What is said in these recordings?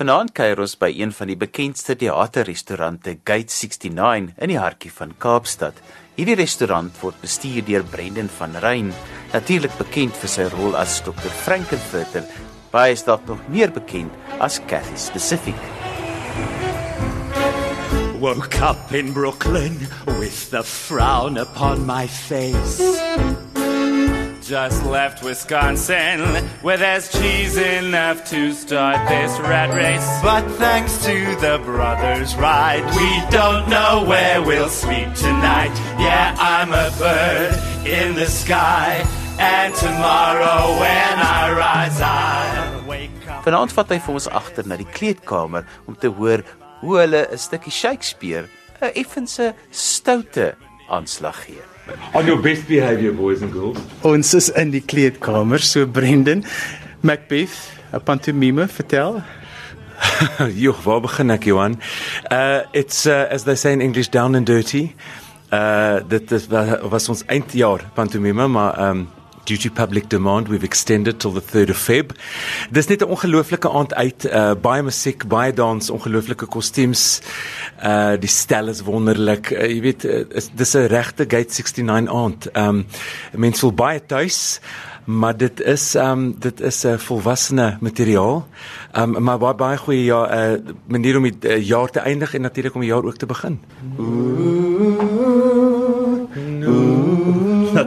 Vanaand kuier ons by een van die bekendste teaterrestaurante Gate 69 in die hartjie van Kaapstad. Hierdie restaurant word bestuur deur Brendan van Rein, natuurlik bekend vir sy rol as Dr. Frankenfurter, baie is dalk nog meer bekend as Cathy Specific. Woke up in Brooklyn with the frown upon my face. Just left Wisconsin where there's cheese enough to start this rat race. But thanks to the brothers' ride, we don't know where we'll sleep tonight. Yeah, I'm a bird in the sky, and tomorrow when I rise, I'll wake up. Vanaand vat hy vir ons agter na die kleedkamer om te hoor hoe hulle 'n stukkie Shakespeare 'n effense stoute aanslag gee. On your best behavior, boys and girls. Ons is in die kleedkamer, so Brendan Macbeth, 'n pantomime, vertel. Joh, waar begin ek, Johan? Uh it's uh, as they say in English down and dirty. Uh dit is was ons eindjaar pantomime, maar um due to public demand we've extended till the 3rd of Feb. Dis net 'n ongelooflike aand uit, uh baie musiek, baie dans, ongelooflike kostuums. Uh die stel is wonderlik. Uh, jy weet, uh, is, dis 'n regte Gate 69 aand. Um mense voel baie tuis maar dit is um, dit is 'n uh, volwassene materiaal. Um, maar baie baie goeie ja uh, manier om die uh, jaar te eindig en natuurlik om die jaar ook te begin.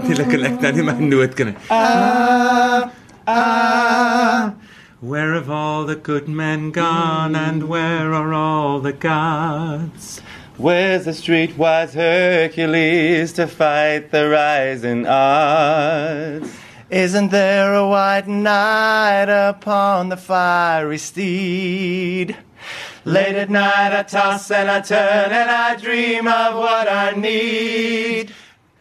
Natuurlik kan ek nou nie my noot ken. Ah ah Where have all the good men gone and where are all the gods? Where's the streetwise Hercules to fight the rising odds? Isn't there a white knight upon the fiery steed? Late at night I toss and I turn and I dream of what I need.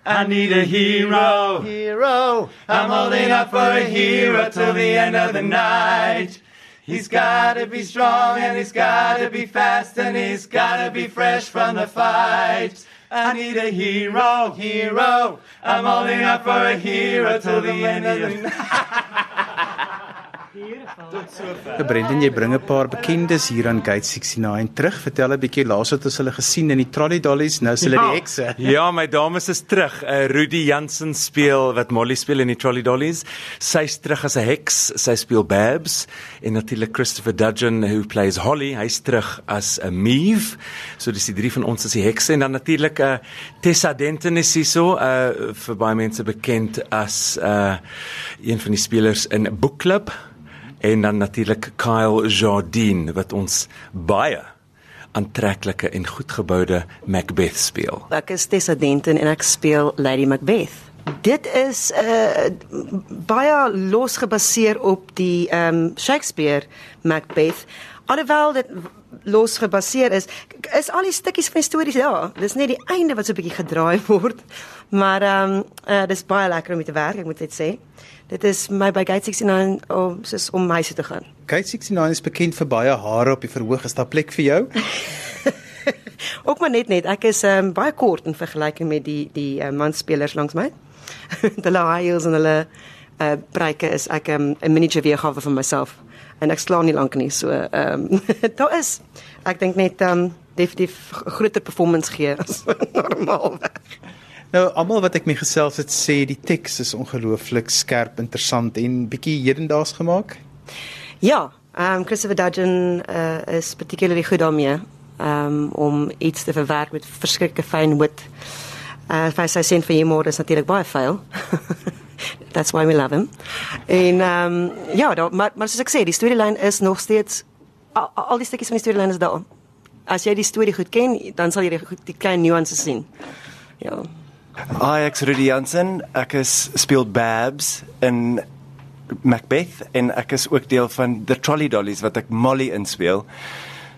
I need a hero. Hero. I'm holding up for a hero till the end of the night. He's gotta be strong and he's gotta be fast and he's gotta be fresh from the fight. I need a hero, hero. I'm holding up for a hero till the end of the night. So Brendan, jy bring 'n paar bekendes hier aan Gate 69 terug. Vertel 'n bietjie laas wat ons hulle gesien in die Trolley Dollies, nou is hulle ja. die hekse. ja, my dames is terug. Uh, Rudy Jansen speel wat Molly speel in die Trolley Dollies. Sy's terug as 'n heks. Sy speel Babs en natuurlik Christopher Dudgeon who plays Holly. Hy's terug as 'n Meave. So dis die drie van ons as die hekse en dan natuurlik 'n uh, Tessa Denton is hier so uh, vir baie mense bekend as uh, een van die spelers in Book Club en dan natuurlik Kyle Jardine wat ons baie aantreklike en goedgeboude Macbeth speel. Ek is Tessa Denton en ek speel Lady Macbeth. Dit is uh baie los gebaseer op die ehm um, Shakespeare Macbeth. Alhoewel dit los gebaseer is, is al die stukkies van die stories ja, dis net die einde wat so 'n bietjie gedraai word. Maar ehm um, uh, dis baie lekker om mee te werk, ek moet dit sê. Dit is my by Gate 69 om soos om huise te gaan. Gate 69 is bekend vir baie hare op die verhoog. Is daar plek vir jou? Ook maar net net. Ek is ehm um, baie kort in vergelyking met die die uh, manspelers langs my. hulle heels en hulle uh breike is ek ehm, 'n um, miniature weergawe van myself en ek slaan nie lank nie. So ehm um, daar is ek dink net ehm um, definitief groter performance gee as normaalweg. Nou almal wat ek mee gesels het sê die teks is ongelooflik skerp, interessant en bietjie hedendaags gemaak. Ja, ehm um, Christopher Dudgeon uh, is particularly goed daarmee um, om iets te verwerk met verskriklike fyn wit. Uh vir sy sin vir humor is natuurlik baie vuil. That's why we love him. En ehm um, ja, da, maar maar soos ek sê, die storielyn is nog steeds al, al die stukkies van die storielyn is daar. As jy die storie goed ken, dan sal jy die, die klein nuances sien. Ja. Hi, ek's Rudy Jansen. Ek is speel Babs in Macbeth en ek is ook deel van The Trolley Dollies wat ek Molly inspel.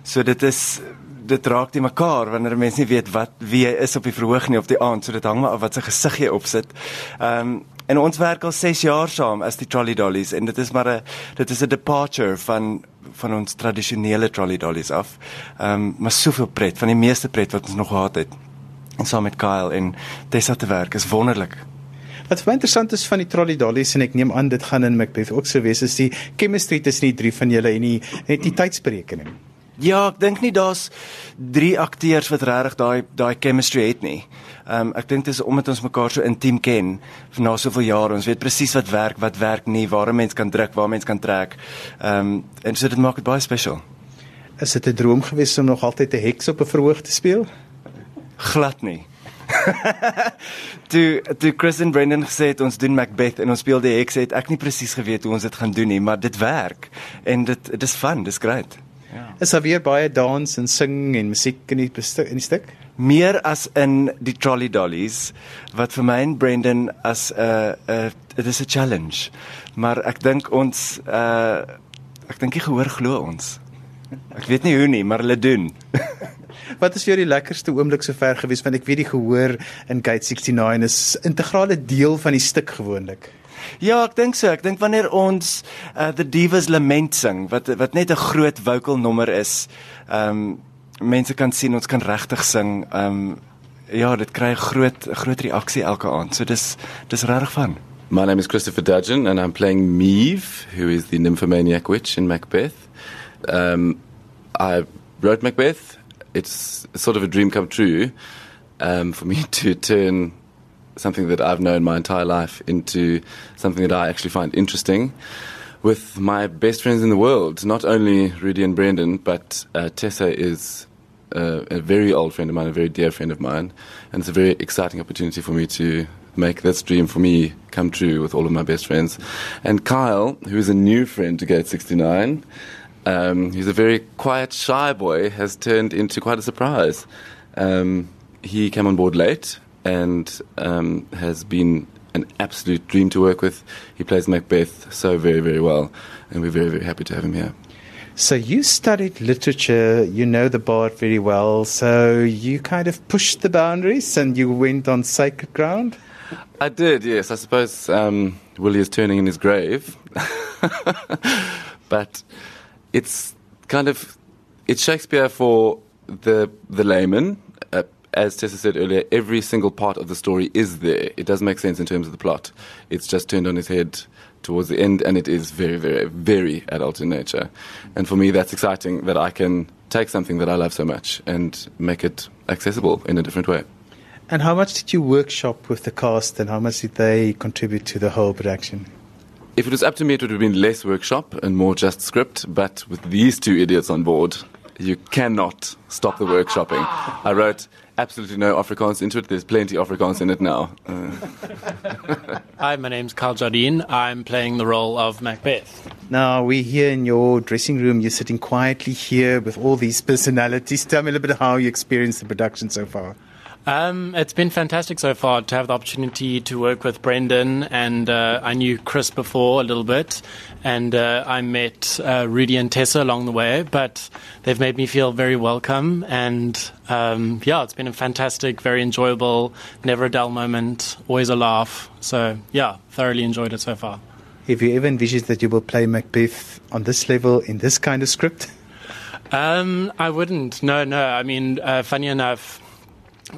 So dit is dit raak die mekaar wanneer mense nie weet wat wie hy is op die verhoog nie of die aand, so dit hang maar af wat sy gesig jy opsit. Ehm um, en ons werk al 6 jaar saam as die Trolley Dollies en dit is maar 'n dit is 'n departure van van ons tradisionele Trolley Dollies af. Ehm um, maar soveel pret, van die meeste pret wat ons nog gehad het. En saam met Kyle en Tessa te werk is wonderlik. Wat vir my interessant is van die Trolley Dollies en ek neem aan dit gaan in Macbeth ook so wees is die chemistry tussen die drie van julle en die entiteitsberekening. Ja, ek dink nie daar's drie akteurs wat regtig daai daai chemistry het nie. Ehm um, ek dink dit is omdat ons mekaar so intiem ken vir na soveel jare. Ons weet presies wat werk, wat werk nie, waar 'n mens kan druk, waar 'n mens kan trek. Ehm um, en so dit maak dit baie spesiaal. Is dit 'n droom gewees om nog altyd 'n heks op 'n verhoog te speel? Glad nie. toe toe Chris en Brendan gesê het ons doen Macbeth en ons speel die heks het ek nie presies geweet hoe ons dit gaan doen nie, maar dit werk en dit dit is fun, dis great. Ja. Is daar weer baie dans en sing en musiek in die in die stuk? Meer as in die Trolley Dollies wat vir my en Brendan as 'n uh, 'n uh, dit is 'n challenge. Maar ek dink ons uh ek dink jy gehoor glo ons. Ek weet nie hoe nie, maar hulle doen. Wat is vir jou die lekkerste oomblik sover gewees want ek weet die gehoor in Gate 69 is integrale deel van die stuk gewoonlik. Ja, ek dink so. Ek dink wanneer ons uh, the Divas Lament sing wat wat net 'n groot vocal nommer is, ehm um, mense kan sien ons kan regtig sing. Ehm um, ja, dit kry 'n groot groot reaksie elke aand. So dis dis regtig van. My name is Christopher Dudgeon and I'm playing Meave, who is the nymphomaniac witch in Macbeth. Um, I wrote Macbeth it's sort of a dream come true um, for me to turn something that I've known my entire life into something that I actually find interesting with my best friends in the world. Not only Rudy and Brendan, but uh, Tessa is uh, a very old friend of mine, a very dear friend of mine, and it's a very exciting opportunity for me to make this dream for me come true with all of my best friends. And Kyle, who is a new friend to Gate 69, um, he's a very quiet, shy boy, has turned into quite a surprise. Um, he came on board late and um, has been an absolute dream to work with. He plays Macbeth so very, very well, and we're very, very happy to have him here. So you studied literature, you know the bard very well, so you kind of pushed the boundaries and you went on sacred ground? I did, yes. I suppose um, Willie is turning in his grave. but it's kind of it's Shakespeare for the the layman. As Tessa said earlier, every single part of the story is there. It does make sense in terms of the plot. It's just turned on its head towards the end, and it is very, very, very adult in nature. And for me, that's exciting that I can take something that I love so much and make it accessible in a different way. And how much did you workshop with the cast, and how much did they contribute to the whole production? If it was up to me, it would have been less workshop and more just script. But with these two idiots on board, you cannot stop the workshopping. I wrote absolutely no Afrikaans into it. There's plenty Afrikaans in it now. Uh. Hi, my name's Carl Jardine. I'm playing the role of Macbeth. Now, we're here in your dressing room. You're sitting quietly here with all these personalities. Tell me a little bit how you experienced the production so far. Um, it's been fantastic so far to have the opportunity to work with Brendan, and uh, I knew Chris before a little bit, and uh, I met uh, Rudy and Tessa along the way. But they've made me feel very welcome, and um, yeah, it's been a fantastic, very enjoyable, never a dull moment, always a laugh. So yeah, thoroughly enjoyed it so far. Have you ever envisioned that you will play Macbeth on this level in this kind of script? Um, I wouldn't. No, no. I mean, uh, funny enough.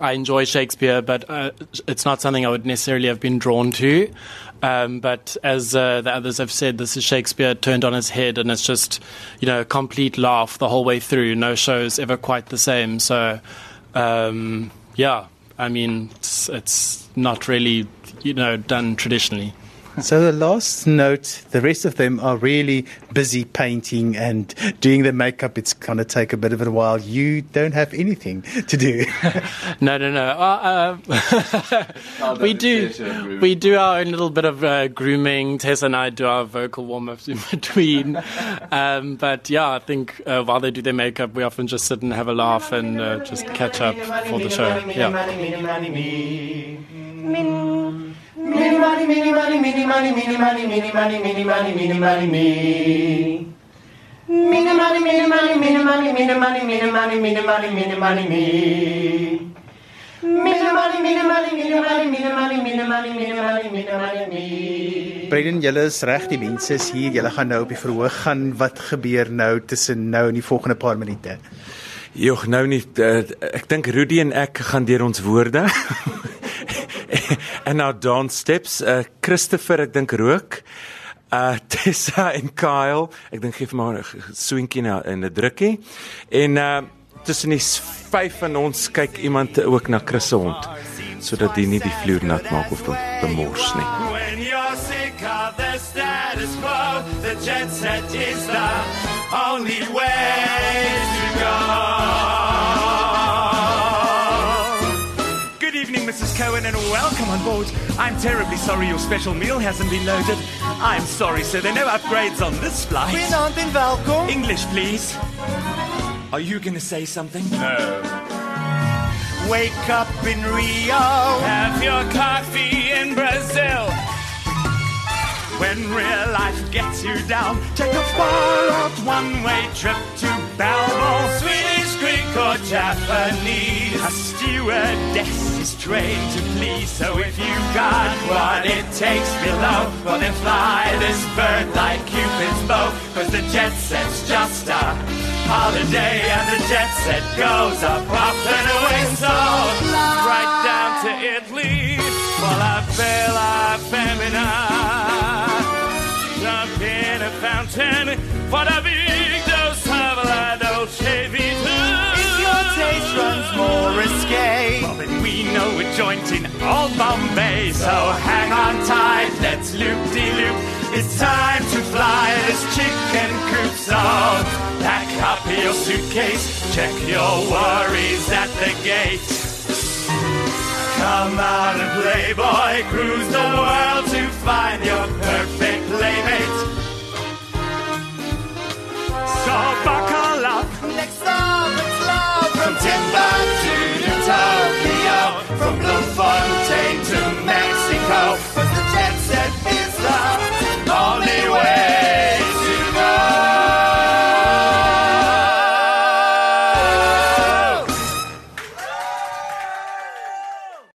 I enjoy Shakespeare, but uh, it's not something I would necessarily have been drawn to. Um, but as uh, the others have said, this is Shakespeare turned on his head, and it's just, you know, a complete laugh the whole way through. No show is ever quite the same. So, um, yeah, I mean, it's, it's not really, you know, done traditionally. So the last note, the rest of them are really busy painting and doing their makeup. It's going to take a bit of a while. You don't have anything to do. no, no, no. Uh, uh, we do. We do our own little bit of uh, grooming. Tess and I do our vocal warm ups in between. Um, but yeah, I think uh, while they do their makeup, we often just sit and have a laugh and uh, just catch up for the show. Yeah. Mini money, mini money, mini money, mini money, mini money, mini money, mini money, me. Mini money, mini money, mini money, mini money, mini money, mini money, mini money, me. Mini money, mini money, mini money, mini money, mini money, mini money, mini money, me. Brendan, julle is reg, die mense is hier. Julle gaan nou op die verhoog gaan. Wat gebeur nou tussen nou en die volgende paar minute? Jog, nou nie uh, ek dink Rudy en ek gaan deur ons woorde and our dance steps. Uh Christopher, ek dink rook. Uh Tessa en Kyle, ek dink gee vir my 'n swinkie na in 'n drukkie. En uh tussen die vyf van ons kyk iemand ook na Chris se hond sodat die nie die vloer nat maak of be- bemors nie. When you're sick of the status quo, the jet set is the only way to go. Evening, Mrs. Cohen, and welcome on board. I'm terribly sorry your special meal hasn't been loaded. I'm sorry, sir, there are no upgrades on this flight. Goeienaand en welkom. English, please. Are you going to say something? No. Wake up in Rio. Have your coffee in Brazil. When real life gets you down, take a far out one way trip to Balmo, Swedish, Greek, or Japanese. A stewardess is trained to please, so if you got what it takes below, well then fly this bird like Cupid's bow, cause the jet set's just a holiday, and the jet set goes up, and away, so right down to Italy, for la bella femina. Jump in a fountain for the big risque. We know a joint in old Bombay. So hang on tight, let's loop de loop. It's time to fly this chicken coop. So pack up your suitcase, check your worries at the gate. Come out and play, boy, cruise the world to find your perfect